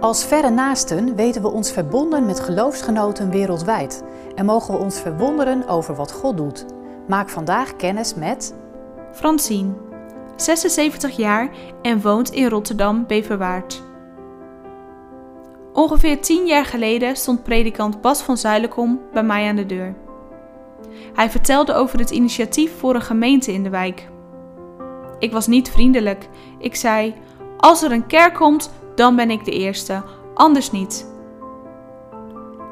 Als verre naasten weten we ons verbonden met geloofsgenoten wereldwijd en mogen we ons verwonderen over wat God doet. Maak vandaag kennis met Francine, 76 jaar en woont in Rotterdam Beverwaard. Ongeveer 10 jaar geleden stond predikant Bas van Zuilenkom bij mij aan de deur. Hij vertelde over het initiatief voor een gemeente in de wijk. Ik was niet vriendelijk. Ik zei: Als er een kerk komt, dan ben ik de eerste, anders niet.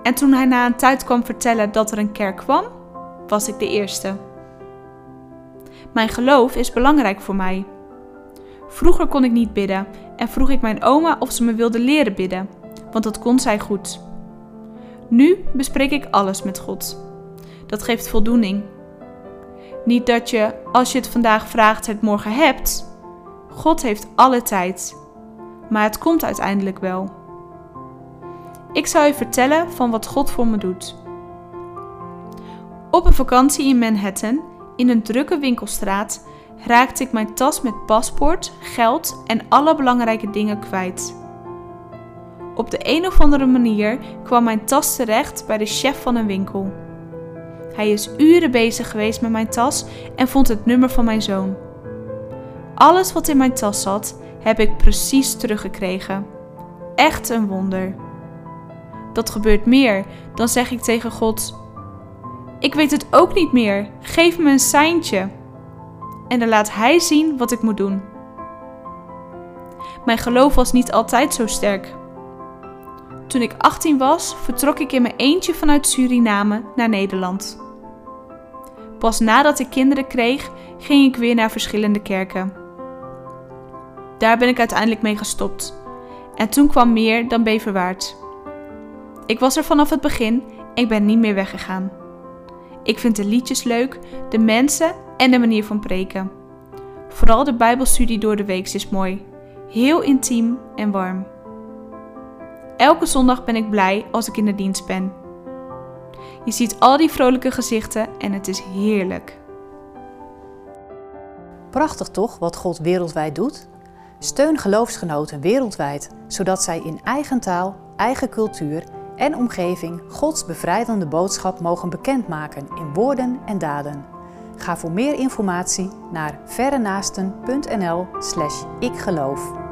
En toen hij na een tijd kwam vertellen dat er een kerk kwam, was ik de eerste. Mijn geloof is belangrijk voor mij. Vroeger kon ik niet bidden en vroeg ik mijn oma of ze me wilde leren bidden, want dat kon zij goed. Nu bespreek ik alles met God. Dat geeft voldoening. Niet dat je, als je het vandaag vraagt, het morgen hebt. God heeft alle tijd. Maar het komt uiteindelijk wel. Ik zal je vertellen van wat God voor me doet. Op een vakantie in Manhattan, in een drukke winkelstraat, raakte ik mijn tas met paspoort, geld en alle belangrijke dingen kwijt. Op de een of andere manier kwam mijn tas terecht bij de chef van een winkel. Hij is uren bezig geweest met mijn tas en vond het nummer van mijn zoon. Alles wat in mijn tas zat, heb ik precies teruggekregen. Echt een wonder. Dat gebeurt meer, dan zeg ik tegen God: Ik weet het ook niet meer, geef me een seintje. En dan laat Hij zien wat ik moet doen. Mijn geloof was niet altijd zo sterk. Toen ik 18 was, vertrok ik in mijn eentje vanuit Suriname naar Nederland. Pas nadat ik kinderen kreeg, ging ik weer naar verschillende kerken. Daar ben ik uiteindelijk mee gestopt. En toen kwam meer dan Beverwaard. Ik was er vanaf het begin ik ben niet meer weggegaan. Ik vind de liedjes leuk, de mensen en de manier van preken. Vooral de Bijbelstudie door de week is mooi. Heel intiem en warm. Elke zondag ben ik blij als ik in de dienst ben. Je ziet al die vrolijke gezichten en het is heerlijk. Prachtig toch wat God wereldwijd doet? Steun geloofsgenoten wereldwijd, zodat zij in eigen taal, eigen cultuur en omgeving Gods bevrijdende boodschap mogen bekendmaken in woorden en daden. Ga voor meer informatie naar verrenaasten.nl/ikgeloof.